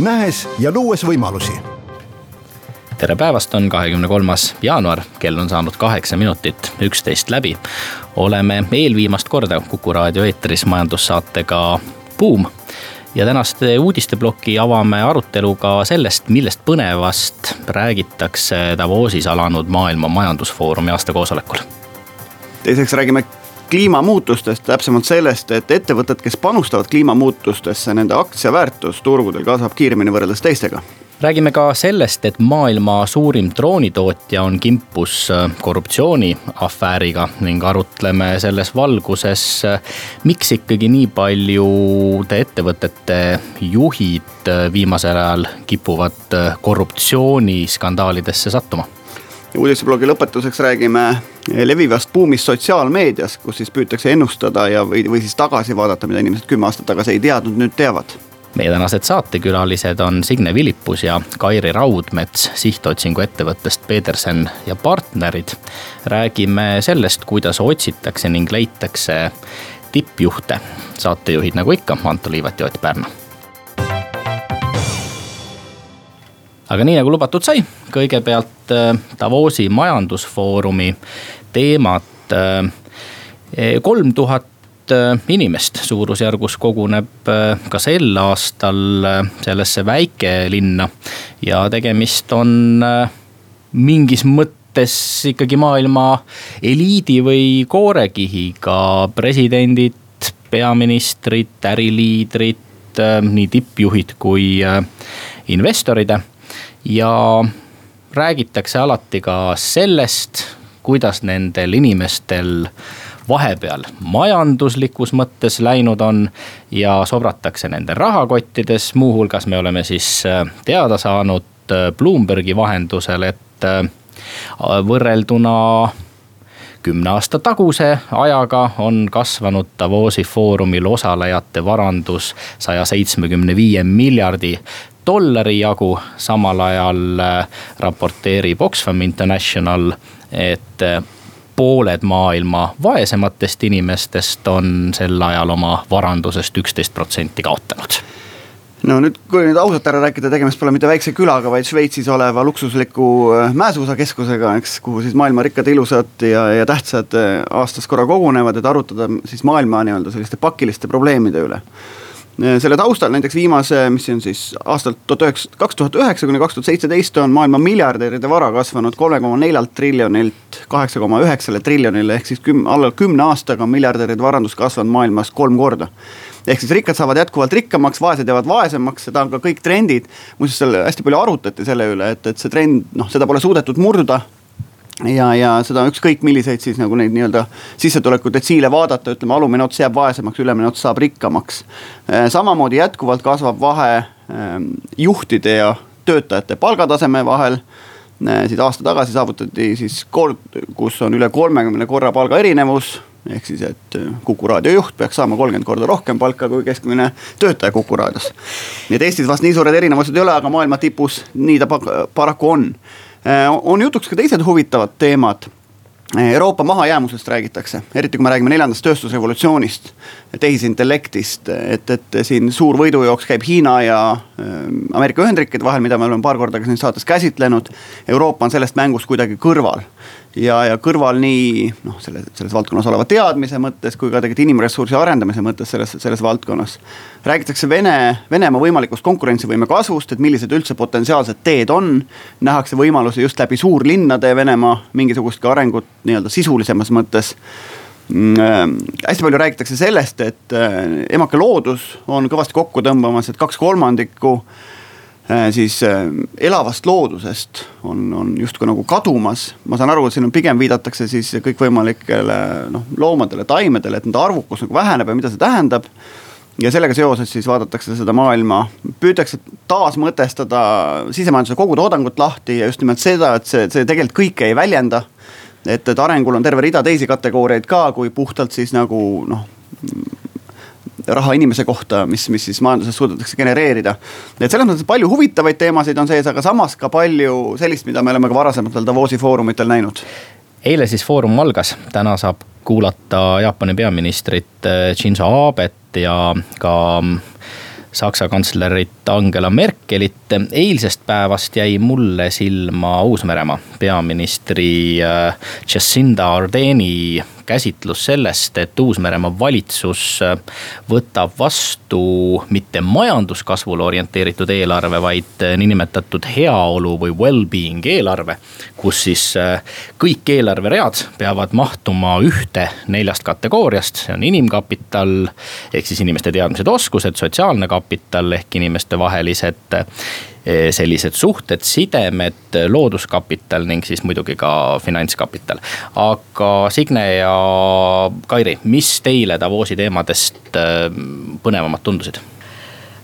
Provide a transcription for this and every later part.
nähes ja luues võimalusi tere päevast, on kahekümne kolmas jaanuar, kell on saanud kaheksa minutit üksteist läbi. oleme eelviimast korda Kuku raadio eetris majandussaatega Buum. ja tänaste uudisteploki avame aruteluga sellest, millest põnevast räägitakse Davosis alanud Maailma Majandusfoorumi aastakoosolekul. teiseks räägime kliimamuutustest, täpsemalt sellest, et ettevõtted, kes panustavad kliimamuutustesse, nende aktsia väärtus turgudel kasvab kiiremini võrreldes teistega. Räägime ka sellest, et maailma suurim droonitootja on kimpus äh, korruptsiooniafääriga ning arutleme selles valguses, äh, miks ikkagi nii paljude ettevõtete juhid äh, viimasel ajal kipuvad korruptsiooniskandaalidesse sattuma uudisteblogi lõpetuseks räägime levivast buumist sotsiaalmeedias, kus siis püütakse ennustada ja, või, või siis tagasi vaadata, mida inimesed kümme aastat tagasi ei teadnud, nüüd teavad meie tänased saatekülalised on Signe Vilipus ja Kairi Raudmets sihtotsingu ettevõttest Peterson ja partnerid. räägime sellest, kuidas otsitakse ning leitakse tippjuhte. saatejuhid nagu ikka, Anto Liivet ja Ott Pärna. Aga nii nagu lubatud sai, kõigepealt äh, Davosi majandusfoorumi teemat äh, kolm tuhat Äh, inimest suurusjärgus koguneb ka sel aastal sellesse väikelinna. ja tegemist on mingis mõttes ikkagi maailma eliidi või koorekihiga, presidendid, peaministrid, äriliidrid, nii tippjuhid kui investorid. Ja räägitakse alati ka sellest, kuidas nendel inimestel vahepeal majanduslikus mõttes läinud on ja sobratakse nende rahakottides, muuhulgas me oleme siis äh, teada saanud äh, Bloombergi vahendusel, et äh, võrrelduna kümne aasta taguse ajaga on kasvanud Davosi foorumil osalejate varandus saja seitsmekümne viie miljardi dollari jagu, samal ajal raporteerib Oxfam International, et pooled maailma vaesematest inimestest on sel ajal oma varandusest üksteist protsenti kaotanud no nüüd, kui nüüd ausalt ära rääkida, tegemist pole mitte väikse külaga, vaid Šveitsis oleva luksusliku äh, mäesuusakeskusega, eks, kuhu siis maailma rikkad, ilusad ja, ja tähtsad äh, aastas korra kogunevad, et arutada siis maailma nii-öelda selliste pakiliste probleemide üle. Äh, selle taustal näiteks viimase, mis on siis aastalt tuhat üheksa, kaks tuhat üheksa kuni kaks tuhat seitseteist on maailma miljardäride vara kasvanud kolme koma neljalt triljonilt kaheksa koma üheksale triljonile ehk siis küm-, alla kümne aastaga on miljardäride varandus kasvanud maailmas kolm korda ehk siis rikkad saavad jätkuvalt rikkamaks, vaesed jäävad vaesemaks, seda on ka kõik trendid. muuseas, seal hästi palju arutati selle üle, et, et see trend, noh, seda pole suudetud murda ja, ja seda ükskõik milliseid siis nagu neid nii-öelda sissetulekudetsiile vaadata, ütleme, alumine ots jääb vaesemaks, ülemine ots saab rikkamaks. Äh, samamoodi jätkuvalt kasvab vahe ähm, juhtide ja töötajate palgataseme vahel äh, siis aasta tagasi saavutati siis kord, kus on üle kolmekümne korra palga erinevus. Ehk siis, et äh, Kuku raadio juht peaks saama kolmkümmend korda rohkem palka kui keskmine töötaja Kuku raadios. nii et Eestis vast nii suured erinevused ei ole, aga maailma tipus nii ta paraku on Äh, on jutuks ka teised huvitavad teemad. Äh, Euroopa mahajäämusest räägitakse, eriti kui me räägime neljandast tööstusrevolutsioonist, tehisintellektist, et, et siin suur võidujooks käib Hiina ja Ameerika Ühendriikide vahel, mida me oleme paar korda ka siin saates käsitlenud. Euroopa on sellest mängust kuidagi kõrval ja, ja kõrval nii noh, selle, selles valdkonnas oleva teadmise mõttes kui ka tegelikult inimressursi arendamise mõttes selles, selles valdkonnas. räägitakse Vene, Venemaa võimalikust konkurentsivõime kasvust, et millised üldse potentsiaalsed teed on. nähakse võimalusi just läbi suurlinnade Venemaa mingisugustki arengut nii-öelda sisulisemas mõttes mm, äh, hästi palju räägitakse sellest, et äh, emake loodus on kõvasti kokku tõmbamas, et kaks kolmandikku äh, siis äh, elavast loodusest on, on justkui nagu kadumas. ma saan aru, et siin on pigem viidatakse siis kõikvõimalikele noh, loomadele, taimedele, et nende arvukus nagu väheneb ja mida see tähendab. ja sellega seoses siis vaadatakse seda maailma, püütakse taasmõtestada sisemajanduse kogutoodangut lahti ja just nimelt seda, et see, see tegelikult kõike ei väljenda. et, et arengul on terve rida teisi kategooriaid ka, kui puhtalt siis nagu noh raha inimese kohta, mis, mis siis majanduses suudetakse genereerida. et selles mõttes palju huvitavaid teemasid on sees, aga samas ka palju sellist, mida me oleme ka varasematel Davosi foorumitel näinud eile siis foorum algas, täna saab kuulata Jaapani peaministrit eh, Shinzo Abet ja ka Saksa kantslerit Angela Merkelit. eilsest päevast jäi mulle silma Uus-Meremaa peaministri eh, Jacinda Ardeni käsitlus sellest, et Uus-Meremaa valitsus äh, võtab vastu mitte majanduskasvule orienteeritud eelarve, vaid äh, niinimetatud heaolu või well-being eelarve. kus siis äh, kõik eelarveread peavad mahtuma ühte neljast kategooriast, see on inimkapital ehk siis inimeste teadmised, oskused, sotsiaalne kapital ehk inimestevahelised Eh, sellised suhted, sidemed, looduskapital ning siis muidugi ka finantskapital. aga Signe ja Kairi, mis teile Davosi teemadest eh, põnevamad tundusid?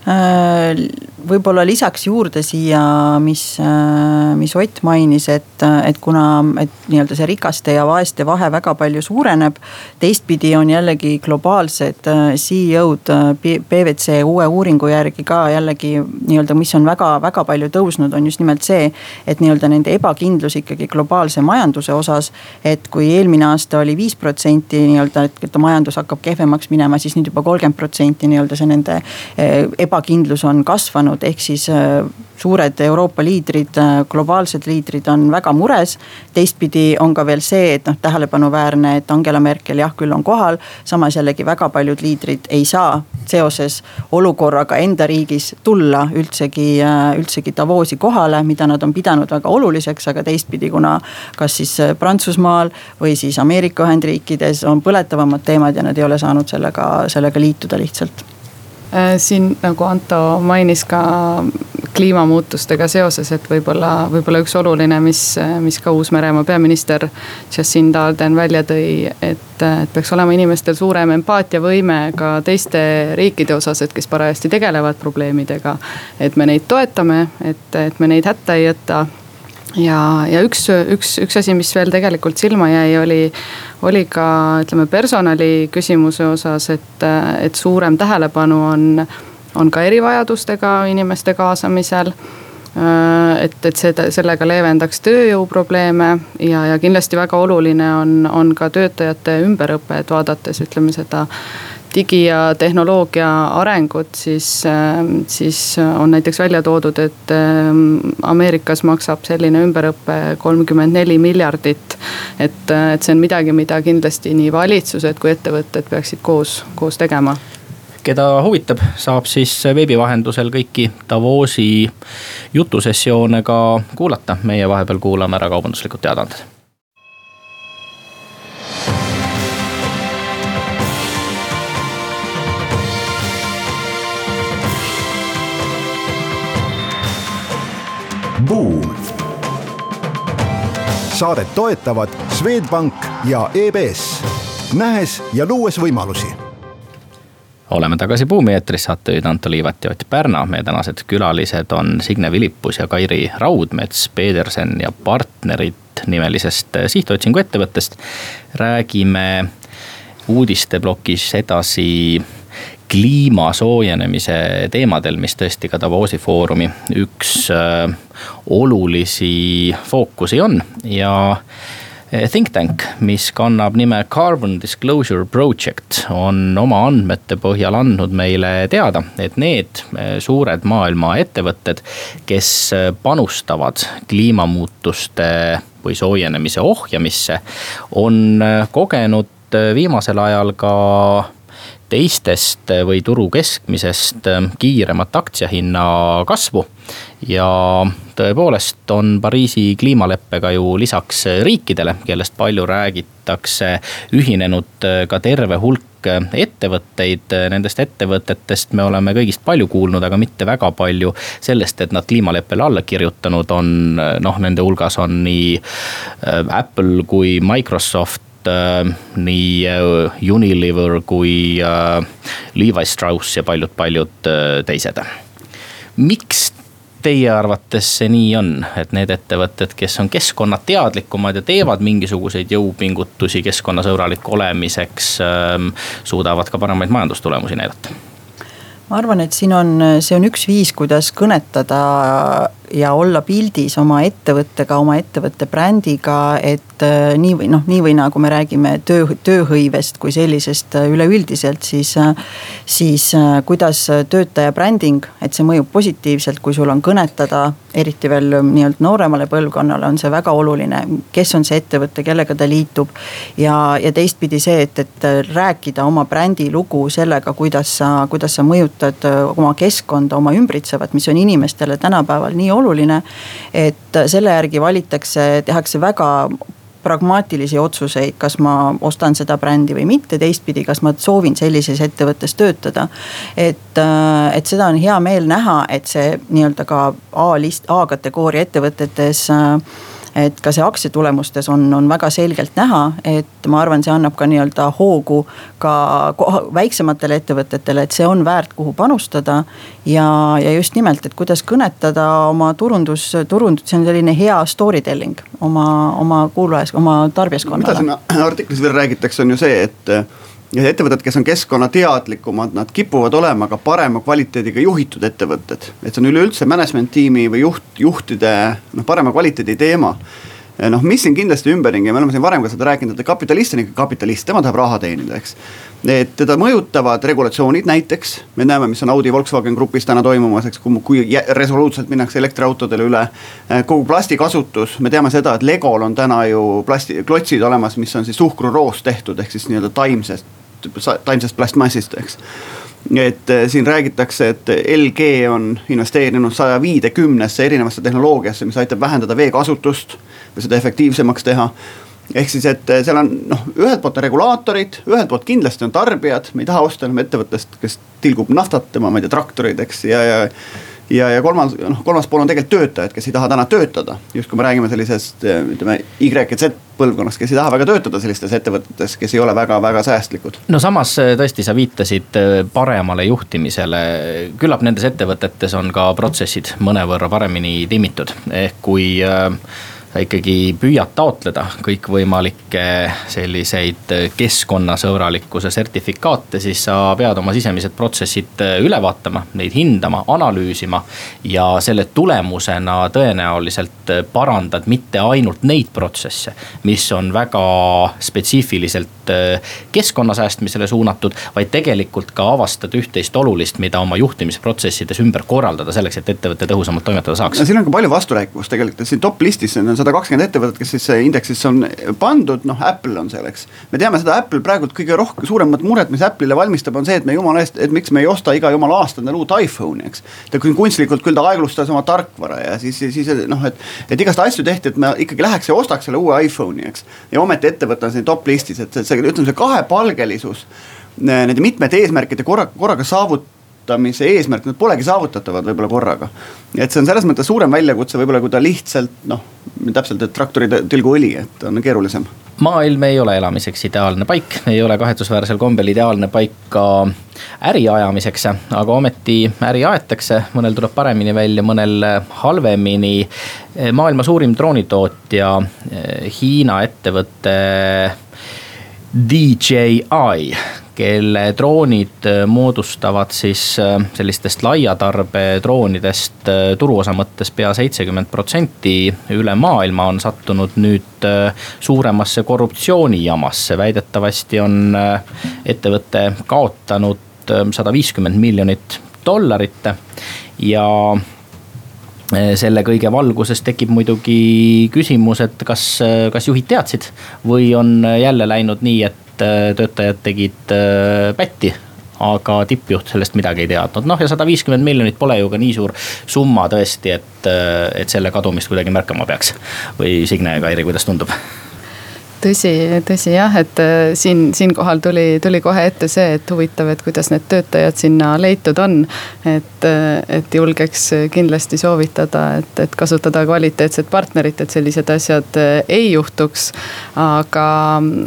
Äh, võib-olla lisaks juurde siia, mis, äh, mis Ott mainis, et, et kuna, et nii-öelda see rikaste ja vaeste vahe väga palju suureneb. teistpidi on jällegi globaalsed äh, CEO-d PwC uue uuringu järgi ka jällegi nii-öelda, mis on väga-väga palju tõusnud, on just nimelt see. et nii-öelda nende ebakindlus ikkagi globaalse majanduse osas, et kui eelmine aasta oli viis protsenti nii-öelda, et majandus hakkab kehvemaks minema, siis nüüd juba kolmkümmend protsenti nii-öelda see nende eba ebakindlus on kasvanud, ehk siis äh, suured Euroopa liidrid, äh, globaalsed liidrid on väga mures. teistpidi on ka veel see, et noh, tähelepanuväärne, et Angela Merkel jah, küll on kohal, samas jällegi väga paljud liidrid ei saa seoses olukorraga enda riigis tulla üldsegi, äh, üldsegi Davosi kohale, mida nad on pidanud väga oluliseks, aga teistpidi, kuna kas siis Prantsusmaal või siis Ameerika Ühendriikides on põletavamad teemad ja nad ei ole saanud sellega, sellega liituda lihtsalt siin nagu Anto mainis ka kliimamuutustega seoses, et võib-olla, võib-olla üks oluline, mis, mis ka Uus-Meremaa peaminister Jacinda Ardern välja tõi. et, et peaks olema inimestel suurem empaatiavõime ka teiste riikide osas, et kes parajasti tegelevad probleemidega. et me neid toetame, et, et me neid hätta ei jäta ja, ja üks, üks, üks asi, mis veel tegelikult silma jäi, oli, oli ka ütleme personali küsimuse osas, et, et suurem tähelepanu on, on ka erivajadustega inimeste kaasamisel et, et seda, sellega leevendaks tööjõuprobleeme ja, ja kindlasti väga oluline on, on ka töötajate ümberõpe, et vaadates ütleme seda digi- ja tehnoloogia arengut, siis, ähm, siis on näiteks välja toodud, et ähm, Ameerikas maksab selline ümberõpe kolmkümmend neli miljardit. et, äh, et see on midagi, mida kindlasti nii valitsused kui ettevõtted peaksid koos, koos tegema keda huvitab, saab siis veebi vahendusel kõiki Davosi jutusessioone ka kuulata. meie vahepeal kuulame ära kaubanduslikud teadaanded Buum. saadet toetavad Swedbank ja EBS, nähes ja luues võimalusi oleme tagasi Buumi eetris, saatejuhid Anto Liivat ja Ott Pärna. meie tänased külalised on Signe Vilipus ja Kairi Raudmets, Pedersen ja partnerid nimelisest sihtotsingu ettevõttest. räägime uudisteplokis edasi kliima soojenemise teemadel, mis tõesti ka Davosi Foorumi üks äh, olulisi fookusi on. Ja äh, Think Tank, mis kannab nime Carbon Disclosure Project, on oma andmete põhjal andnud meile teada, et need äh, suured maailma ettevõtted, kes panustavad kliimamuutuste või soojenemise ohjamisse, on kogenud viimasel ajal ka teistest või turu keskmisest ähm, kiiremat aktsiahinna kasvu. ja tõepoolest on Pariisi kliimaleppega ju lisaks riikidele, kellest palju räägitakse, ühinenud ka terve hulk ettevõtteid, nendest ettevõtetest me oleme kõigist palju kuulnud, aga mitte väga palju sellest, et nad kliimaleppele alla kirjutanud on. noh, nende hulgas on nii Apple kui Microsoft äh, nii äh, Unilever kui Levi Strauss ja paljud-paljud teised. miks teie arvates see nii on, et need ettevõtted, kes on keskkonnateadlikumad ja teevad mingisuguseid jõupingutusi keskkonnasõbraliku olemiseks, ähm, suudavad ka paremaid majandustulemusi näidata? ma arvan, et siin on, see on üks viis, kuidas kõnetada ja olla pildis oma ettevõttega, oma ettevõtte brändiga, et äh, nii või noh, nii või naa, kui me räägime töö, tööhõivest kui sellisest äh, üleüldiselt, siis. Äh, siis kuidas töötaja bränding, et see mõjub positiivselt, kui sul on kõnetada, eriti veel nii-öelda nooremale põlvkonnale on see väga oluline. kes on see ettevõte, kellega ta liitub ja, ja teistpidi see, et, et rääkida oma brändi lugu sellega, kuidas sa, kuidas sa mõjutad oma keskkonda, oma ümbritsevat, mis on inimestele tänapäeval nii oluline. Et selle järgi valitakse, tehakse väga pragmaatilisi otsuseid, kas ma ostan seda brändi või mitte, teistpidi, kas ma soovin sellises ettevõttes töötada. et, et seda on hea meel näha, et see nii-öelda ka A-list, A-kategooria ettevõtetes äh, et ka see aktsiatulemustes on, on väga selgelt näha, et ma arvan, see annab ka nii-öelda hoogu ka väiksematele ettevõtetele, et see on väärt, kuhu panustada. ja, ja just nimelt, et kuidas kõnetada oma turundus, turundus, see on selline hea story telling oma, oma kuulajas, oma tarbijaskonnale. mida siin artiklis veel räägitakse, on ju see, et ettevõtted, kes on keskkonnateadlikumad, nad kipuvad olema ka parema kvaliteediga juhitud ettevõtted. et see on üleüldse management tiimi või juht, juhtide noh, parema kvaliteedi teema. Noh, mis siin kindlasti ümberringi, me oleme siin varem ka seda rääkinud, et kapitalist on ikka kapitalist, tema tahab raha teenida, eks. et teda mõjutavad regulatsioonid näiteks, me näeme, mis on Audi Volkswagen grupis täna toimumas, eks, kui resoluutselt minnakse elektriautodele üle. kogu plastikasutus, me teame seda, et Legol on täna ju plasti, klotsid olemas, mis on siis suhkruroost tehtud, ehk siis nii-öelda taimsest taimsest plastmassist, eks et eh, siin räägitakse, et LG on investeerinud saja viiekümnesse erinevasse tehnoloogiasse, mis aitab vähendada veekasutust seda efektiivsemaks teha. ehk siis, et eh, seal on noh, ühelt poolt on regulaatorid, ühelt poolt kindlasti on tarbijad, me ei taha osta enam ettevõttest, kes tilgub naftat, tema, ma ei tea, traktoreid, eks ja, ja ja, ja kolmas, noh kolmas pool on tegelikult töötajad, kes ei taha täna töötada. just kui me räägime sellisest ütleme Y ja Z põlvkonnast, kes ei taha väga töötada sellistes ettevõtetes, kes ei ole väga-väga säästlikud. no samas tõesti, sa viitasid paremale juhtimisele. küllap nendes ettevõtetes on ka protsessid mõnevõrra paremini timmitud, ehk kui äh, sa ikkagi püüad taotleda kõikvõimalikke selliseid keskkonnasõbralikkuse sertifikaate, siis sa pead oma sisemised protsessid üle vaatama, neid hindama, analüüsima. ja selle tulemusena tõenäoliselt parandad mitte ainult neid protsesse, mis on väga spetsiifiliselt keskkonna säästmisele suunatud, vaid tegelikult ka avastad üht-teist olulist, mida oma juhtimisprotsessides ümber korraldada selleks, et ettevõte tõhusamalt toimetada saaks. siin on ka palju vasturääkivust tegelikult, siin top listis on sada kakskümmend ettevõtet, kes siis indeksisse on pandud, noh Apple on seal, eks. me teame seda Apple praegult kõige rohkem, suuremat muret, mis Apple'ile valmistab, on see, et me jumala eest, et miks me ei osta iga jumala aasta endale uut iPhone'i, eks. ta kunstlikult küll ta aeglustas oma tarkvara ja siis, siis noh, et, et igast asju tehti, et me ikkagi läheks ja ostaks selle uue iPhone'i, eks. ja ometi ettevõte on siin top listis, et see, ütleme see kahepalgelisus nende mitmete eesmärkide korraga, korraga saavut-, saavutamise eesmärk, need polegi saavutatavad võib-olla korraga. et see on selles mõttes suurem väljakutse võib-olla, kui ta lihtsalt noh, täpselt, et traktori tilgu õli, et on keerulisem. maailm ei ole elamiseks ideaalne paik, ei ole kahetsusväärsel kombel ideaalne paik ka äri ajamiseks, aga ometi äri aetakse, mõnel tuleb paremini välja, mõnel halvemini. maailma suurim droonitootja, Hiina ettevõte DJI kelle droonid äh, moodustavad siis äh, sellistest laiatarbe droonidest äh, turuosa mõttes pea seitsekümmend protsenti üle maailma on sattunud nüüd suuremasse korruptsioonijamasse. väidetavasti on ettevõte kaotanud sada viiskümmend miljonit dollarit ja selle kõige valguses tekib muidugi küsimus, et kas, kas juhid teadsid või on jälle läinud nii, et töötajad tegid äh, pätti aga tippjuht sellest midagi ei teadnud, noh ja sada viiskümmend miljonit pole ju ka nii suur summa tõesti, et, äh, et selle kadumist kuidagi märkama peaks. või Signe ja Kairi, kuidas tundub? Tõsi, tõsi jah, et äh, siin, siinkohal tuli, tuli kohe ette see, et huvitav, et kuidas need töötajad sinna leitud on. et, äh, et julgeks kindlasti soovitada, et, et kasutada kvaliteetset partnerit, et sellised asjad äh, ei juhtuks. aga,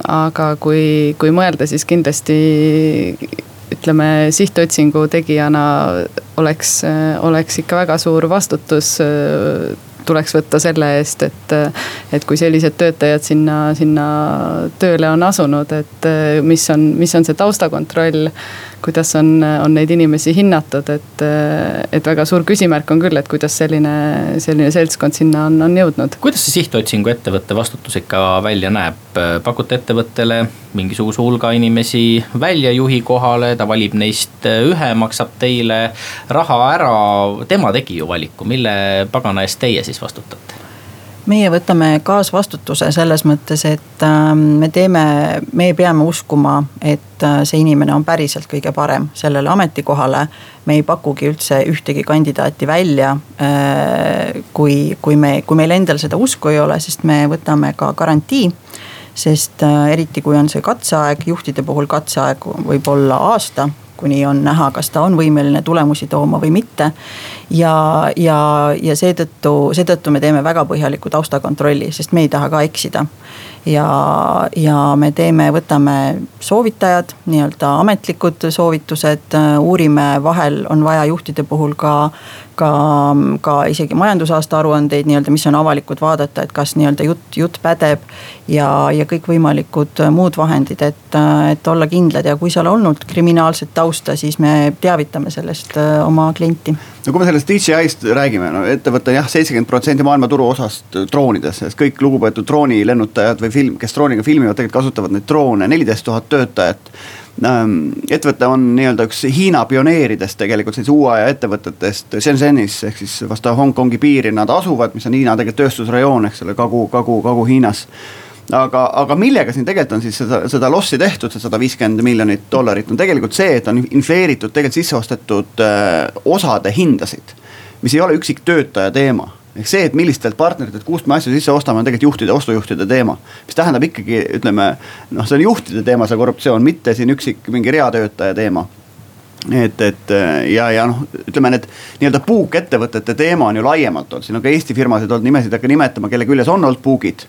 aga kui, kui mõelda, siis kindlasti ütleme sihtotsingu tegijana oleks, oleks ikka väga suur vastutus tuleks võtta selle eest, et, et kui sellised töötajad sinna, sinna tööle on asunud, et mis on, mis on see taustakontroll kuidas on, on neid inimesi hinnatud, et, et väga suur küsimärk on küll, et kuidas selline, selline seltskond sinna on, on jõudnud. kuidas see sihtotsingu ettevõtte vastutus ikka välja näeb, pakute ettevõttele mingisuguse hulga inimesi välja juhi kohale, ta valib neist ühe, maksab teile raha ära, tema tegi ju valiku, mille pagana eest teie siis vastutate? Meie võtame kaasvastutuse selles mõttes, et ähm, me teeme, me peame uskuma, et äh, see inimene on päriselt kõige parem sellele ametikohale. me ei pakugi üldse ühtegi kandidaati välja, äh, kui, kui me, kui meil endal seda usku ei ole, sest me võtame ka garantii sest äh, eriti, kui on see katseaeg, juhtide puhul katseaeg võib olla aasta kuni on näha, kas ta on võimeline tulemusi tooma või mitte. ja, ja, ja seetõttu, seetõttu me teeme väga põhjaliku taustakontrolli, sest me ei taha ka eksida. ja, ja me teeme, võtame soovitajad, nii-öelda ametlikud soovitused, uurime, vahel on vaja juhtide puhul ka ka, ka isegi majandusaasta aruandeid nii-öelda, mis on avalikud, vaadata, et kas nii-öelda jutt, jutt pädeb. ja, ja kõikvõimalikud muud vahendid, et, et olla kindlad ja kui seal olnud kriminaalset tausta, siis me teavitame sellest äh, oma klienti. no kui me sellest DJI-st räägime, no ettevõte jah, seitsekümmend protsenti maailma turuosast droonides, sest kõik lugupeetud droonilennutajad või film, kes drooniga filmivad, tegelikult kasutavad neid droone, neliteist tuhat töötajat ettevõte on nii-öelda üks Hiina pioneeridest tegelikult sellise uue aja ettevõtetest Shenzhenis ehk siis vastu Hongkongi piiri nad asuvad, mis on Hiina tegelikult tööstusrajoon, eks ole, kagu, kagu, Kagu-Hiinas aga, aga millega siin tegelikult on siis seda, seda lossi tehtud, see sada viiskümmend miljonit dollarit on tegelikult see, et on infleeritud tegelikult sisse ostetud äh, osade hindasid. mis ei ole üksik töötaja teema ehk see, et millistelt partneritelt, kust me asju sisse ostame, on tegelikult juhtide, ostujuhtide teema. mis tähendab ikkagi, ütleme noh, see on juhtide teema, see korruptsioon, mitte siin üksik mingi reatöötaja teema. Et, et ja, ja noh, ütleme need nii-öelda puukettevõtete teema on ju laiemalt olnud, siin on ka Eesti firmasid olnud, nimesid ei hakka nimetama, kelle küljes on olnud puugid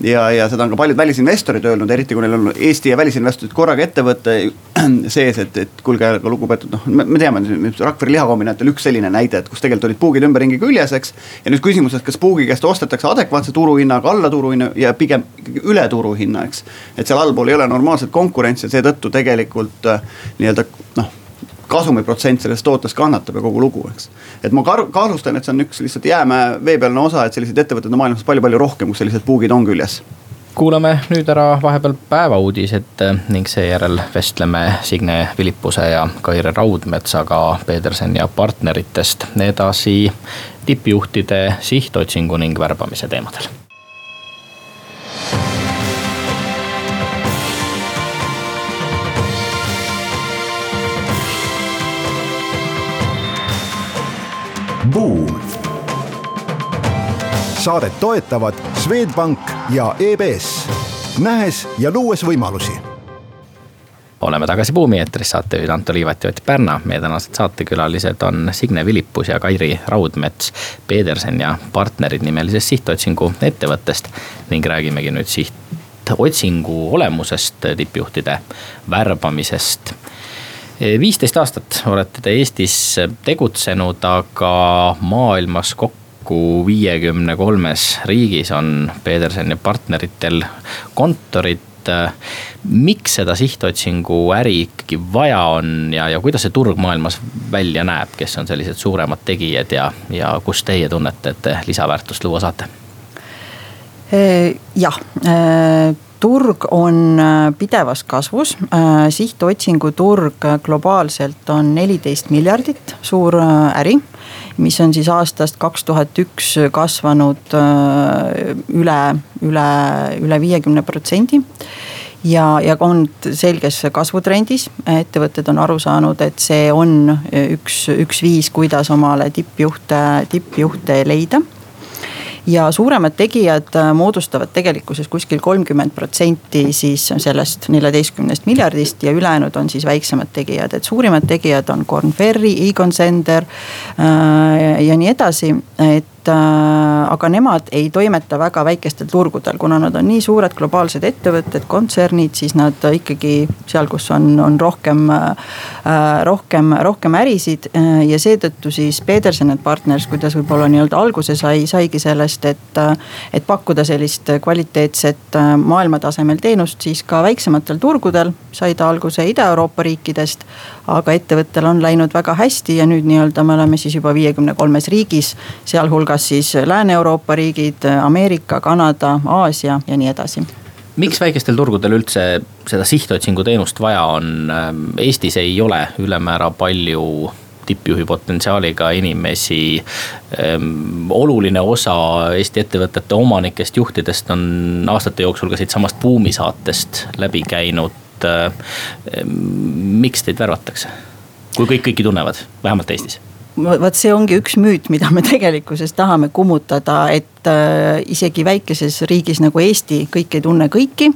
ja, ja seda on ka paljud välisinvestorid öelnud, eriti kui neil on Eesti ja välisinvestorid korraga ettevõte sees, et, et kuulge, lugupeetud noh, me teame, Rakvere lihakombinaat oli üks selline näide, et kus tegelikult olid puugid ümberringi küljes, eks. ja nüüd küsimus, et kas puugi käest ostetakse adekvaatse turuhinnaga, alla turuhinna ja pigem üle turuhinna, eks. et seal allpool ei ole normaalset konkurentsi ja seetõttu tegelikult äh, nii-öelda noh kasumiprotsent sellest tootest kannatab ja kogu lugu, eks. et ma kahtlustan, et see on üks lihtsalt jäämäe veepealne osa, et selliseid ettevõtteid on maailmas palju-palju rohkem, kus sellised puugid on küljes kuulame nüüd ära vahepeal päevauudised ning seejärel vestleme Signe Vilipuse ja Kaire Raudmetsaga Peterson ja partneritest edasi tippjuhtide sihtotsingu ning värbamise teemadel Buum. saadet toetavad Swedbank ja EBS, nähes ja luues võimalusi oleme tagasi Buumi eetris, saatejuhid Anto Liivat ja Ott Pärna. meie tänased saatekülalised on Signe Vilipus ja Kairi Raudmets, Pedersen ja partnerid nimelisest sihtotsingu ettevõttest ning räägimegi nüüd sihtotsingu olemusest, tippjuhtide värbamisest viisteist aastat olete te Eestis tegutsenud, aga maailmas kokku viiekümne kolmes riigis on Pedersen ja partneritel kontorid. miks seda sihtotsingu äri ikkagi vaja on ja, ja kuidas see turg maailmas välja näeb, kes on sellised suuremad tegijad ja, ja kus teie tunnete, et te lisaväärtust luua saate? jah turg on äh, pidevas kasvus, äh, sihtotsingu turg globaalselt on neliteist miljardit, suur äh, äri. mis on siis aastast kaks tuhat üks kasvanud üle, üle, üle viiekümne protsendi. Ja, ja on selges kasvutrendis, ettevõtted on aru saanud, et see on üks, üks viis, kuidas omale tippjuhte, tippjuhte leida ja suuremad tegijad äh, moodustavad tegelikkuses kuskil kolmkümmend protsenti siis sellest neljateistkümnest miljardist ja ülejäänud on siis väiksemad tegijad, et suurimad tegijad on Korn Ferry, Egon Zender äh, ja nii edasi, et et äh, aga nemad ei toimeta väga väikestel turgudel, kuna nad on nii suured globaalsed ettevõtted, kontsernid, siis nad ikkagi seal, kus on, on rohkem äh,, rohkem, rohkem ärisid äh, ja seetõttu siis Peterson and Partners, kuidas võib-olla nii-öelda alguse sai, saigi sellest, et, et pakkuda sellist kvaliteetset maailmatasemel teenust siis ka väiksematel turgudel. sai ta alguse Ida-Euroopa riikidest, aga ettevõttel on läinud väga hästi ja nüüd nii-öelda me oleme siis juba viiekümne kolmes riigis, sealhulgas hulgas siis Lääne-Euroopa riigid, Ameerika, Kanada, Aasia ja nii edasi miks väikestel turgudel üldse seda sihtotsingu teenust vaja on, Eestis ei ole ülemäära palju tippjuhi potentsiaaliga inimesi. Ehm, oluline osa Eesti ettevõtete omanikest, juhtidest on aastate jooksul ka siitsamast Buumi saatest läbi käinud. Ehm, miks teid värvatakse, kui kõik kõiki tunnevad, vähemalt Eestis? Vot see ongi üks müüt, mida me tegelikkuses tahame kummutada, et äh, isegi väikeses riigis nagu Eesti kõik ei tunne kõiki.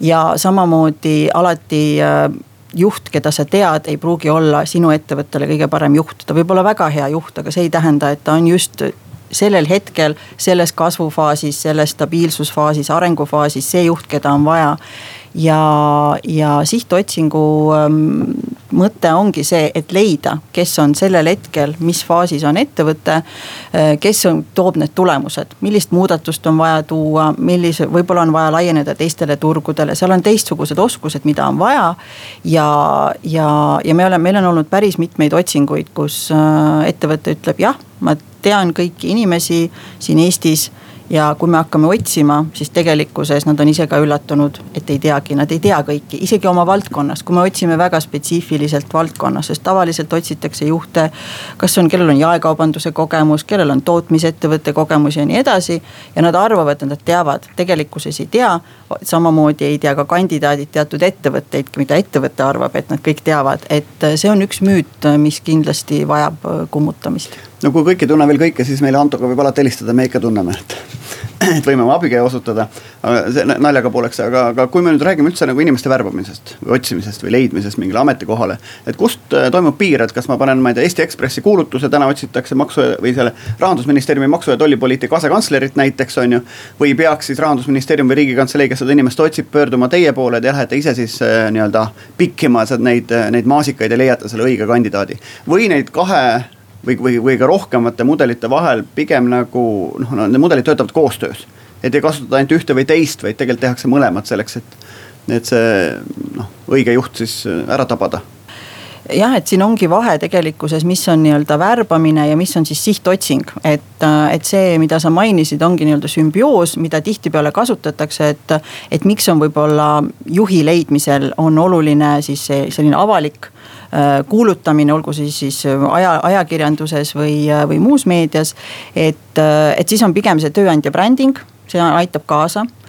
ja samamoodi alati äh, juht, keda sa tead, ei pruugi olla sinu ettevõttele kõige parem juht, ta võib olla väga hea juht, aga see ei tähenda, et ta on just sellel hetkel, selles kasvufaasis, selles stabiilsusfaasis, arengufaasis see juht, keda on vaja ja, ja sihtotsingu ähm, mõte ongi see, et leida, kes on sellel hetkel, mis faasis on ettevõte. Äh, kes on, toob need tulemused, millist muudatust on vaja tuua, millise, võib-olla on vaja laieneda teistele turgudele, seal on teistsugused oskused, mida on vaja. ja, ja, ja me oleme, meil on olnud päris mitmeid otsinguid, kus äh, ettevõte ütleb jah, ma tean kõiki inimesi siin Eestis ja kui me hakkame otsima, siis tegelikkuses nad on ise ka üllatunud, et ei teagi, nad ei tea kõiki, isegi oma valdkonnast, kui me otsime väga spetsiifiliselt valdkonnas, sest tavaliselt otsitakse juhte. kas on, kellel on jaekaubanduse kogemus, kellel on tootmisettevõtte kogemus ja nii edasi. ja nad arvavad, et nad teavad, tegelikkuses ei tea. samamoodi ei tea ka kandidaadid teatud ettevõtteid, mida ettevõte arvab, et nad kõik teavad, et see on üks müüt, mis kindlasti vajab kummutamist no kui kõik ei tunne veel kõike, siis meile Antoga võib alati helistada, me ikka tunneme, et, et võime oma abikäe osutada. see naljaga pooleks, aga, aga kui me nüüd räägime üldse nagu inimeste värbamisest või otsimisest või leidmisest mingile ametikohale. et kust äh, toimub piir, et kas ma panen, ma ei tea, Eesti Ekspressi kuulutuse, täna otsitakse maksu või selle rahandusministeeriumi maksu- ja tollipoliitika asekantslerit näiteks on ju. või peaks siis rahandusministeerium või riigikantselei, kes seda inimest otsib, pöörduma teie poole, te lähete ise siis äh, nii-öelda pikkima neid, neid maasikaid ja leiate selle õige kandidaadi. või neid kahe või, või, või ka rohkemate mudelite vahel pigem nagu noh, need mudelid töötavad koostöös. et ei kasutata ainult ühte või teist, vaid tegelikult tehakse mõlemat selleks, et, et see noh, õige juht siis ära tabada jah, et siin ongi vahe tegelikkuses, mis on nii-öelda värbamine ja mis on siis sihtotsing. et, et see, mida sa mainisid, ongi nii-öelda sümbioos, mida tihtipeale kasutatakse, et, et miks on võib-olla juhi leidmisel on oluline siis see selline avalik kuulutamine, olgu siis, siis aja, ajakirjanduses või, või muus meedias. et, äh, et siis on pigem see tööandja bränding, see aitab kaasa äh,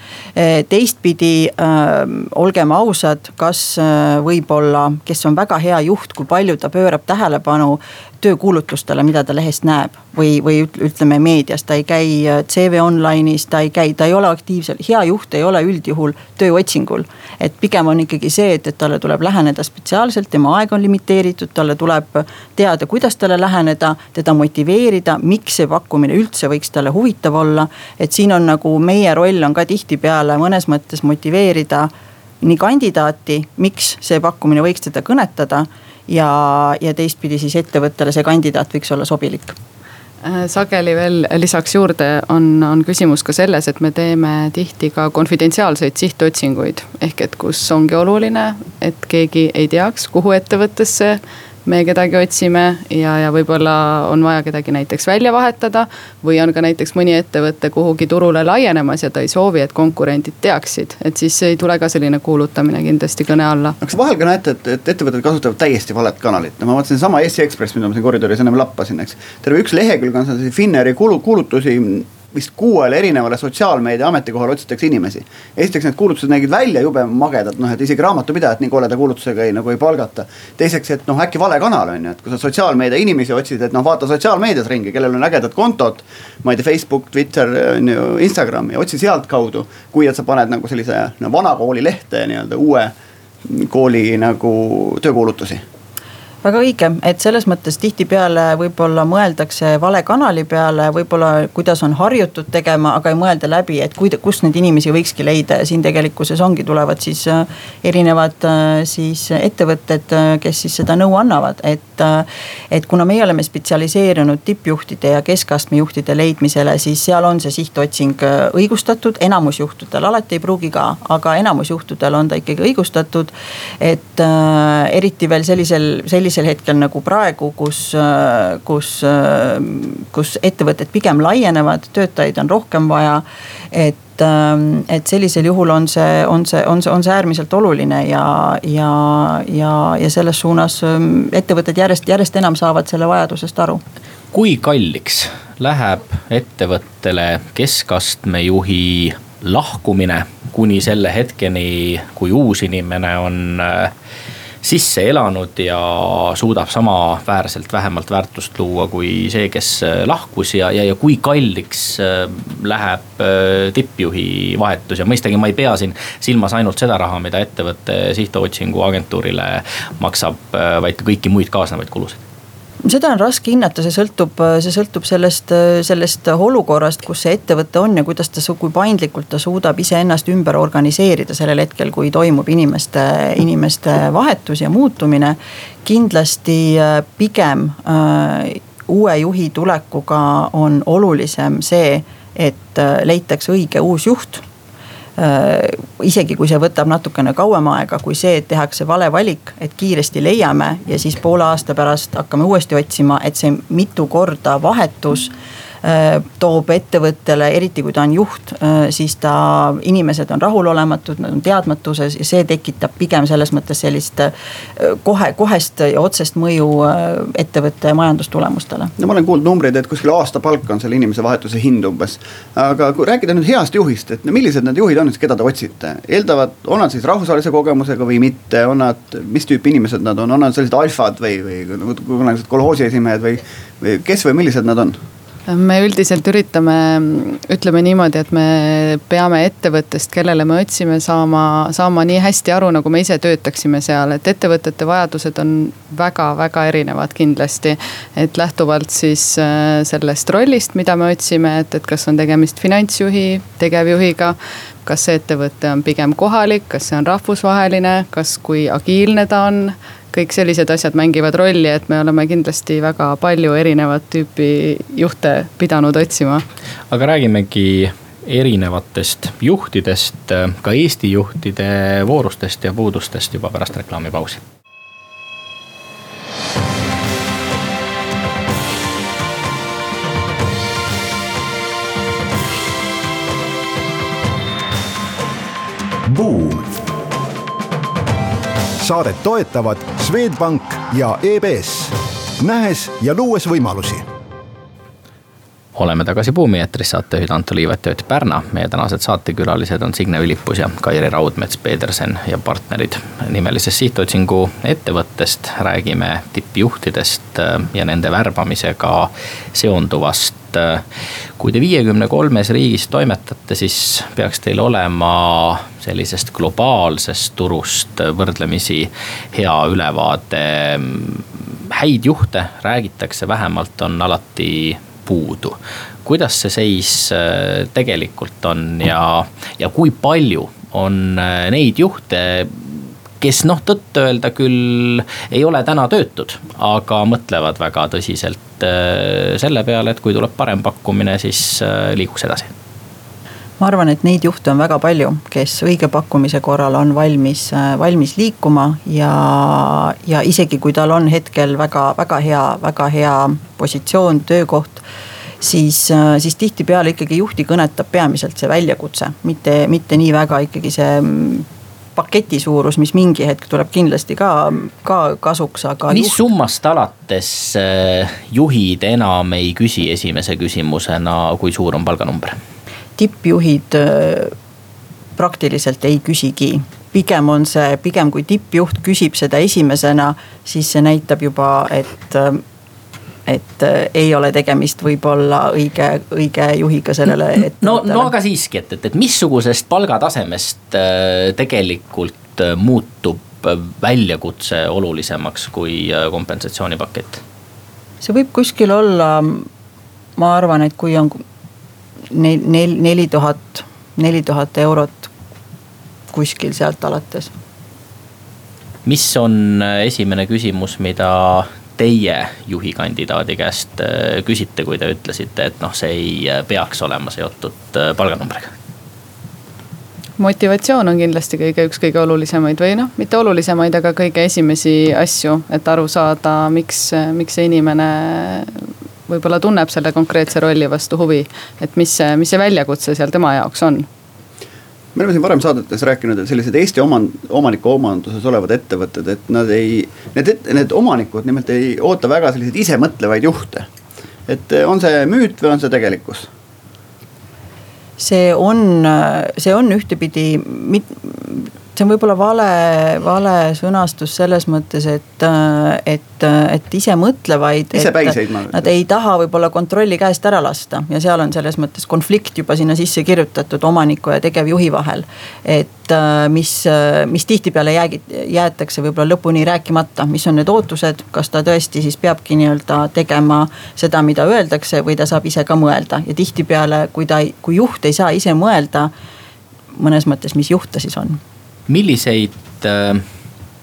teistpidi äh, olgem ausad, kas äh, võib-olla, kes on väga hea juht, kui palju ta pöörab tähelepanu töökuulutlustele, mida ta lehest näeb. või, või ütleme meedias, ta ei käi äh, CV Online'is, ta ei käi, ta ei ole aktiivsel, hea juht ei ole üldjuhul tööotsingul. et pigem on ikkagi see, et, et talle tuleb läheneda spetsiaalselt, tema aeg on limiteeritud, talle tuleb teada, kuidas talle läheneda, teda motiveerida, miks see pakkumine üldse võiks talle huvitav olla. et siin on nagu meie roll on ka tihtipeale mõnes mõttes motiveerida nii kandidaati, miks see pakkumine võiks teda kõnetada ja, ja teistpidi siis ettevõttele see kandidaat võiks olla sobilik äh, sageli veel lisaks juurde on, on küsimus ka selles, et me teeme tihti ka konfidentsiaalseid sihtotsinguid. ehk et kus ongi oluline, et keegi ei teaks, kuhu ettevõttesse me kedagi otsime ja, ja võib-olla on vaja kedagi näiteks välja vahetada. või on ka näiteks mõni ettevõte kuhugi turule laienemas ja ta ei soovi, et konkurendid teaksid, et siis ei tule ka selline kuulutamine kindlasti kõne alla. kas vahel ka näete, et, et ettevõtted kasutavad täiesti valet kanalit, no ma vaatasin sama Eesti Ekspress, mida ma siin koridoris ennem lappasin, eks. terve üks lehekülg on seal Finneri kuulu, kuulutusi vist kuuele erinevale sotsiaalmeedia ametikohale otsitakse inimesi. esiteks need kuulutused nägid välja jube magedad, noh et isegi raamatupidajat nii koleda kuulutusega ei nagu ei palgata. teiseks, et noh äkki vale kanal on ju, et kui sa sotsiaalmeedia inimesi otsid, et noh vaata sotsiaalmeedias ringi, kellel on ägedad kontod. ma ei tea, Facebook, Twitter, on ju, Instagram ja otsi sealtkaudu, kui et sa paned nagu sellise no vana kooli lehte nii-öelda uue kooli nagu töökuulutusi väga õige, et selles mõttes tihtipeale võib-olla mõeldakse vale kanali peale, võib-olla kuidas on harjutud tegema, aga ei mõelda läbi, et kuida-, kust neid inimesi võikski leida ja siin tegelikkuses ongi, tulevad siis äh, erinevad äh, siis ettevõtted, äh, kes siis seda nõu annavad, et. et kuna meie oleme spetsialiseerunud tippjuhtide ja keskastme juhtide leidmisele, siis seal on see sihtotsing õigustatud, enamus juhtudel, alati ei pruugi ka, aga enamus juhtudel on ta ikkagi õigustatud. et eriti veel sellisel, sellisel sellisel hetkel nagu praegu, kus, kus, kus ettevõtted pigem laienevad, töötajaid on rohkem vaja. et, et sellisel juhul on see, on see, on see, on see äärmiselt oluline ja, ja, ja, ja selles suunas ettevõtted järjest, järjest enam saavad selle vajadusest aru. kui kalliks läheb ettevõttele keskastme juhi lahkumine kuni selle hetkeni, kui uus inimene on äh, sisse elanud ja suudab samaväärselt vähemalt väärtust luua kui see, kes äh, lahkus ja, ja, ja kui kalliks äh, läheb äh, tippjuhi vahetus. Ja mõistagi ma ei pea siin silmas ainult seda raha, mida ettevõte sihtotsingu agentuurile maksab, vaid ka kõiki muid kaasnevaid kulusid seda on raske hinnata, see sõltub, see sõltub sellest, sellest olukorrast, kus see ettevõte on ja kuidas ta, kui paindlikult ta suudab iseennast ümber organiseerida sellel hetkel, kui toimub inimeste, inimeste vahetus ja muutumine. kindlasti äh, pigem äh, uue juhi tulekuga on olulisem see, et äh, leitakse õige uus juht isegi kui see võtab natukene kauem aega kui see, et tehakse vale valik, et kiiresti leiame ja siis poole aasta pärast hakkame uuesti otsima, et see mitu korda vahetus Äh, toob ettevõttele, eriti kui ta on juht, äh, siis ta, inimesed on rahulolematud, nad on teadmatuses ja see tekitab pigem selles mõttes sellist äh, kohe, kohest ja otsest mõju ettevõtte majandustulemustele. no ma olen kuulnud numbreid, et kuskil aastapalk on selle inimese vahetuse hind umbes. aga kui rääkida nüüd heast juhist, et no millised need juhid on keda te otsite? eeldavad, on nad siis rahvusvahelise kogemusega või mitte, on nad, mis tüüpi inimesed nad on, on nad sellised alfad või, või nagu kunagised kolhoosi esimehed või, või kes või millised nad on? Me üldiselt üritame, ütleme niimoodi, et me peame ettevõttest, kellele me otsime, saama, saama nii hästi aru, nagu me ise töötaksime seal, et ettevõtete vajadused on väga-väga erinevad kindlasti. et lähtuvalt siis äh, sellest rollist, mida me otsime, et, et kas on tegemist finantsjuhi, tegevjuhiga kas see ettevõte on pigem kohalik, kas see on rahvusvaheline, kas, kui agiilne ta on kõik sellised asjad mängivad rolli, et me oleme kindlasti väga palju erinevat tüüpi juhte pidanud otsima. aga räägimegi erinevatest juhtidest, ka Eesti juhtide voorustest ja puudustest juba pärast reklaamipausi Buum saadet toetavad Swedbank ja EBS, nähes ja luues võimalusi oleme tagasi Buumi eetris, saatejuhid Anto Liivet ja Ott Pärna. meie tänased saatekülalised on Signe Ülipus ja Kairi Raudmets, Pedersen ja partnerid. nimelisest sihtotsingu ettevõttest räägime tippjuhtidest äh, ja nende värbamisega seonduvast. Kui te viiekümne kolmes riigis toimetate, siis peaks teil olema sellisest globaalsest turust võrdlemisi hea ülevaade. häid juhte räägitakse, vähemalt on alati puudu. kuidas see seis äh, tegelikult on ja, ja kui palju on äh, neid juhte, kes noh, tõtt-öelda küll ei ole täna töötud, aga mõtlevad väga tõsiselt äh, selle peale, et kui tuleb parem pakkumine, siis liiguks edasi. Ma arvan, et neid juhte on väga palju, kes õige pakkumise korral on valmis, valmis liikuma ja, ja isegi kui tal on hetkel väga, väga hea, väga hea positsioon, töökoht siis, siis tihtipeale ikkagi juhti kõnetab peamiselt see väljakutse, mitte, mitte nii väga ikkagi see paketi suurus, mis mingi hetk tuleb kindlasti ka, ka kasuks, aga. mis juht... summast alates äh, juhid enam ei küsi esimese küsimusena, kui suur on palganumber? tippjuhid äh, praktiliselt ei küsigi pigem on see, pigem kui tippjuht küsib seda esimesena, siis see näitab juba, et et ei ole tegemist võib-olla õige, õige juhiga sellele no, no aga siiski, et, et, et missugusest palgatasemest äh, tegelikult äh, muutub väljakutse olulisemaks kui äh, kompensatsioonipakett? see võib kuskil olla, ma arvan, et kui on nel-, nel-, neli tuhat, neli tuhat eurot kuskil sealt alates. mis on äh, esimene küsimus, mida teie juhikandidaadi käest äh, küsite, kui te ütlesite, et noh, see ei äh, peaks olema seotud palganumbriga? motivatsioon on kindlasti kõige, üks kõige olulisemaid või noh, mitte olulisemaid, aga kõige esimesi asju, et aru saada, miks, miks see inimene võib-olla tunneb selle konkreetse rolli vastu huvi. et mis see, mis see väljakutse seal tema jaoks on me oleme siin varem saadetes rääkinud, et sellised Eesti oman-, omaniku omanduses olevad ettevõtted, et nad ei, need, need omanikud nimelt ei oota väga selliseid isemõtlevaid juhte. et on see müüt või on see tegelikkus? see on, see on ühtepidi mit-, see on võib-olla vale, vale sõnastus selles mõttes, et, et, et ise mõtlevaid. isepäiseid ma. Nad ei taha võib-olla kontrolli käest ära lasta ja seal on selles mõttes konflikt juba sinna sisse kirjutatud omaniku ja tegevjuhi vahel. et mis, mis tihtipeale jäägi, jäetakse võib-olla lõpuni rääkimata, mis on need ootused, kas ta tõesti siis peabki nii-öelda tegema seda, mida öeldakse või ta saab ise ka mõelda ja tihtipeale, kui ta, kui juht ei saa ise mõelda mõnes mõttes, mis juht ta siis on milliseid äh,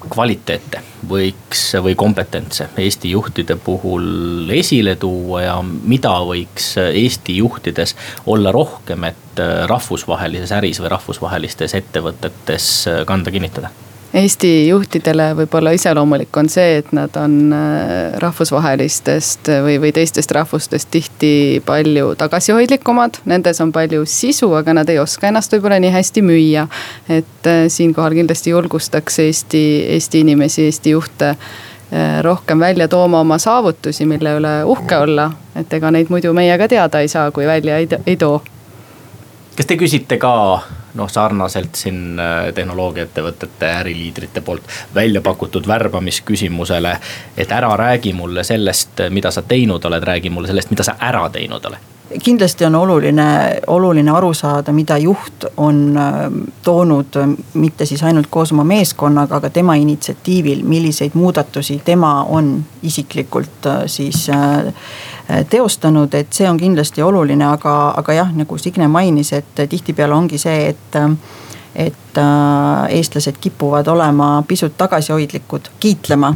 kvaliteete võiks või kompetentse Eesti juhtide puhul esile tuua ja mida võiks Eesti juhtides olla rohkem, et äh, rahvusvahelises äris või rahvusvahelistes ettevõtetes äh, kanda kinnitada? Eesti juhtidele võib-olla iseloomulik on see, et nad on äh, rahvusvahelistest või, või teistest rahvustest tihti palju tagasihoidlikumad. Nendes on palju sisu, aga nad ei oska ennast võib-olla nii hästi müüa. et äh, siinkohal kindlasti julgustaks Eesti, Eesti inimesi, Eesti juhte äh, rohkem välja tooma oma saavutusi, mille üle uhke olla. et ega neid muidu meie ka teada ei saa, kui välja ei, ei too. kas te küsite ka noh, sarnaselt siin äh, tehnoloogiaettevõtete äriliidrite poolt välja pakutud värbamisküsimusele. et ära räägi mulle sellest, mida sa teinud oled, räägi mulle sellest, mida sa ära teinud oled kindlasti on oluline, oluline aru saada, mida juht on äh, toonud mitte siis ainult koos oma meeskonnaga, aga tema initsiatiivil, milliseid muudatusi tema on isiklikult äh, siis teostanud, et see on kindlasti oluline, aga, aga jah, nagu Signe mainis, et tihtipeale ongi see, et et eestlased kipuvad olema pisut tagasihoidlikud, kiitlema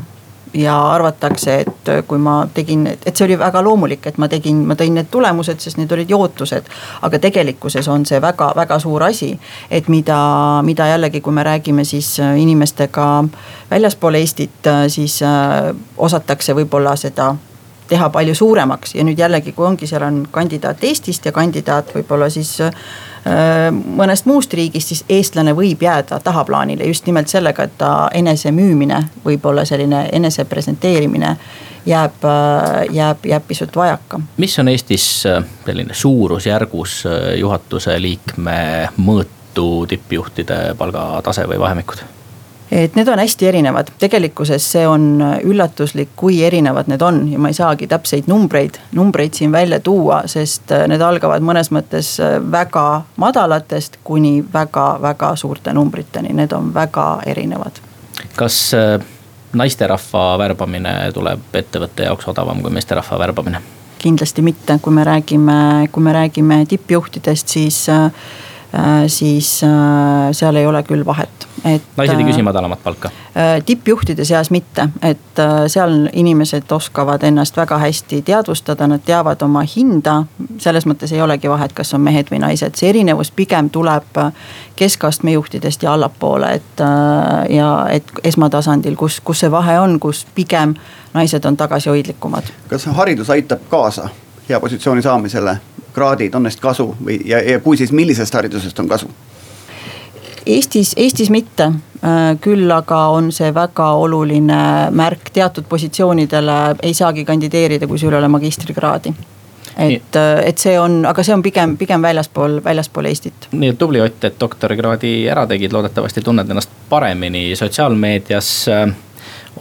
ja arvatakse, et kui ma tegin, et see oli väga loomulik, et ma tegin, ma tõin need tulemused, sest need olid ju ootused. aga tegelikkuses on see väga-väga suur asi, et mida, mida jällegi, kui me räägime siis inimestega väljaspool Eestit, siis osatakse võib-olla seda teha palju suuremaks ja nüüd jällegi, kui ongi, seal on kandidaat Eestist ja kandidaat võib-olla siis äh, mõnest muust riigist, siis eestlane võib jääda tahaplaanile just nimelt sellega, et ta enesemüümine, võib-olla selline enese presenteerimine jääb, äh, jääb, jääb pisut vajaka. mis on Eestis äh, selline suurusjärgus juhatuse liikme mõõtu tippjuhtide palgatase või vahemikud? Et need on hästi erinevad, tegelikkuses see on üllatuslik, kui erinevad need on ja ma ei saagi täpseid numbreid, numbreid siin välja tuua, sest äh, need algavad mõnes mõttes äh, väga madalatest kuni väga-väga suurte numbriteni, need on väga erinevad. kas äh, naisterahva värbamine tuleb ettevõtte jaoks odavam kui meesterahva värbamine? kindlasti mitte, kui me räägime, kui me räägime tippjuhtidest, siis siis seal ei ole küll vahet et. naised ei küsi äh, madalamat palka? Äh, tippjuhtide seas mitte, et äh, seal inimesed oskavad ennast väga hästi teadvustada, nad teavad oma hinda. selles mõttes ei olegi vahet, kas on mehed või naised, see erinevus pigem tuleb keskastme juhtidest ja allapoole, et ja et esmatasandil, kus, kus see vahe on, kus pigem naised on tagasihoidlikumad. kas haridus aitab kaasa hea positsiooni saamisele, kraadid, on neist kasu või, ja, ja kui siis, millisest haridusest on kasu? Eestis, Eestis mitte. Küll aga on see väga oluline märk, teatud positsioonidele. Ei saagi kandideerida, kui sul ei ole magistrikraadi. Et, et see on, aga see on pigem, pigem väljaspool, väljaspool Eestit. nii et tubli Ott, et doktorikraadi ära tegid, loodetavasti tunned ennast paremini, sotsiaalmeedias äh,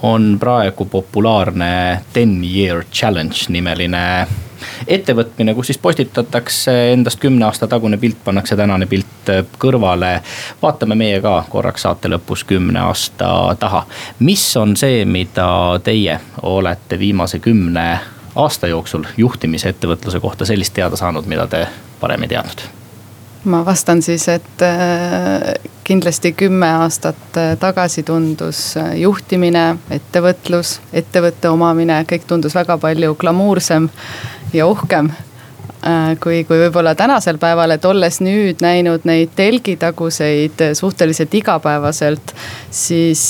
on praegu populaarne ten year challenge nimeline ettevõtmine, kus siis postitatakse endast kümne aasta tagune pilt, pannakse tänane pilt äh, kõrvale. vaatame meie ka korraks saate lõpus kümne aasta taha. mis on see, mida teie olete viimase kümne aasta jooksul juhtimise ettevõtluse kohta sellist teada saanud, mida te varem ei teadnud? Ma vastan siis, et äh, kindlasti kümme aastat äh, tagasi tundus äh, juhtimine, ettevõtlus, ettevõtte omamine, kõik tundus väga palju glamuursem ja uhkem kui, kui võib-olla tänasel päeval, et olles nüüd näinud neid telgitaguseid suhteliselt igapäevaselt. siis,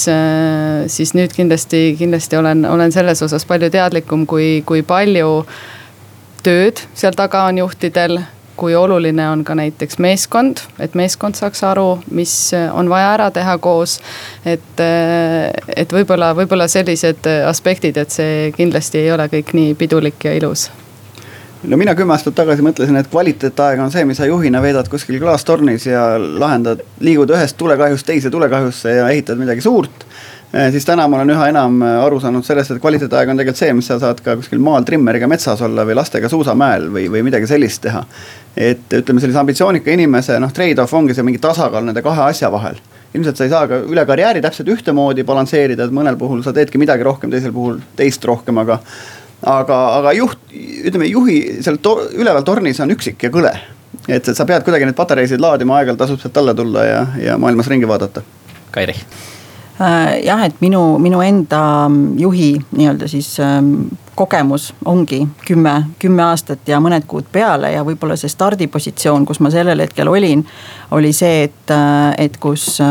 siis nüüd kindlasti, kindlasti olen, olen selles osas palju teadlikum, kui, kui palju tööd seal taga on juhtidel kui oluline on ka näiteks meeskond, et meeskond saaks aru, mis on vaja ära teha koos. et, äh, et võib-olla, võib-olla sellised aspektid, et see kindlasti ei ole kõik nii pidulik ja ilus no mina kümme aastat tagasi mõtlesin, et kvaliteetaeg on see, mis sa juhina veedad kuskil klaastornis ja lahendad, liigud ühest tulekahjust teise tulekahjusse ja ehitad midagi suurt. Eh, siis täna ma olen üha enam eh, aru saanud sellest, et kvaliteetaeg on tegelikult see, mis sa saad ka kuskil maal trimmeriga metsas olla või lastega suusamäel või, või midagi sellist teha. et ütleme, sellise ambitsioonika inimese noh, trade-off ongi see mingi tasakaal nende kahe asja vahel ilmselt sa ei saa ka üle karjääri täpselt ühtemoodi balansseerida, et mõnel puhul sa teedki midagi rohkem, teisel puhul teist rohkem, aga aga, aga juht, ütleme juhi seal to, üleval tornis on üksik ja kõle. et, et sa pead kuidagi neid patareisid laadima, aeg-ajalt tasub sealt alla tulla ja, ja maailmas ringi vaadata. Kairi jah, et minu, minu enda juhi nii-öelda siis ähm, kogemus ongi kümme, kümme aastat ja mõned kuud peale ja võib-olla see stardipositsioon, kus ma sellel hetkel olin. oli see, et, äh, et kus äh,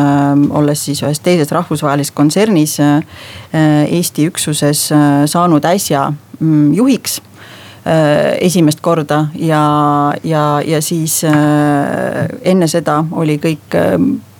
olles siis ühes teises rahvusvahelises kontsernis äh, Eesti üksuses saanud äsja mm, juhiks esimest korda ja, ja, ja siis enne seda oli kõik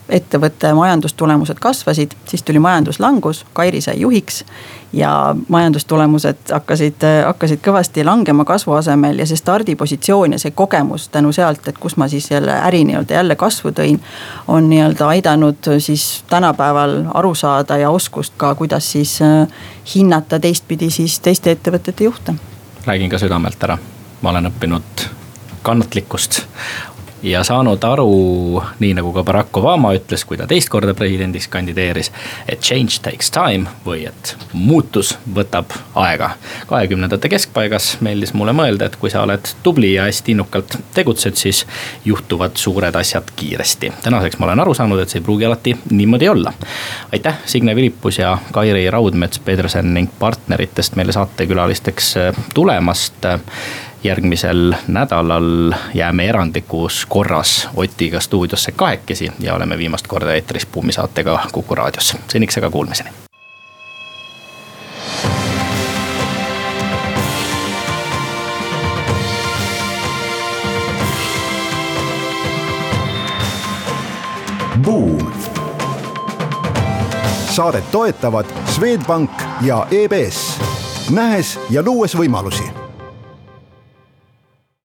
ettevõtte majandustulemused kasvasid, siis tuli majanduslangus, Kairi sai juhiks. ja majandustulemused hakkasid, hakkasid kõvasti langema kasvu asemel ja see stardipositsioon ja see kogemus tänu sealt, et kus ma siis jälle äri nii-öelda jälle kasvu tõin. on nii-öelda aidanud siis tänapäeval aru saada ja oskust ka, kuidas siis äh, hinnata teistpidi siis teiste ettevõtete juhte. räägin ka südamelt ära, ma olen õppinud kannatlikkust ja saanud aru, nii nagu ka Barack Obama ütles, kui ta teist korda presidendiks kandideeris. et change takes time või et muutus võtab aega. kahekümnendate keskpaigas meeldis mulle mõelda, et kui sa oled tubli ja hästi innukalt tegutsed, siis juhtuvad suured asjad kiiresti. tänaseks ma olen aru saanud, et see ei pruugi alati niimoodi olla. aitäh, Signe Vilipus ja Kairi Raudmets, Pedersen ning partneritest meile saatekülalisteks tulemast järgmisel nädalal jääme erandlikus korras Otiga stuudiosse kahekesi ja oleme viimast korda eetris Buumi saatega Kuku raadios. seniks aga kuulmiseni. Buum. saadet toetavad Swedbank ja EBS, nähes ja luues võimalusi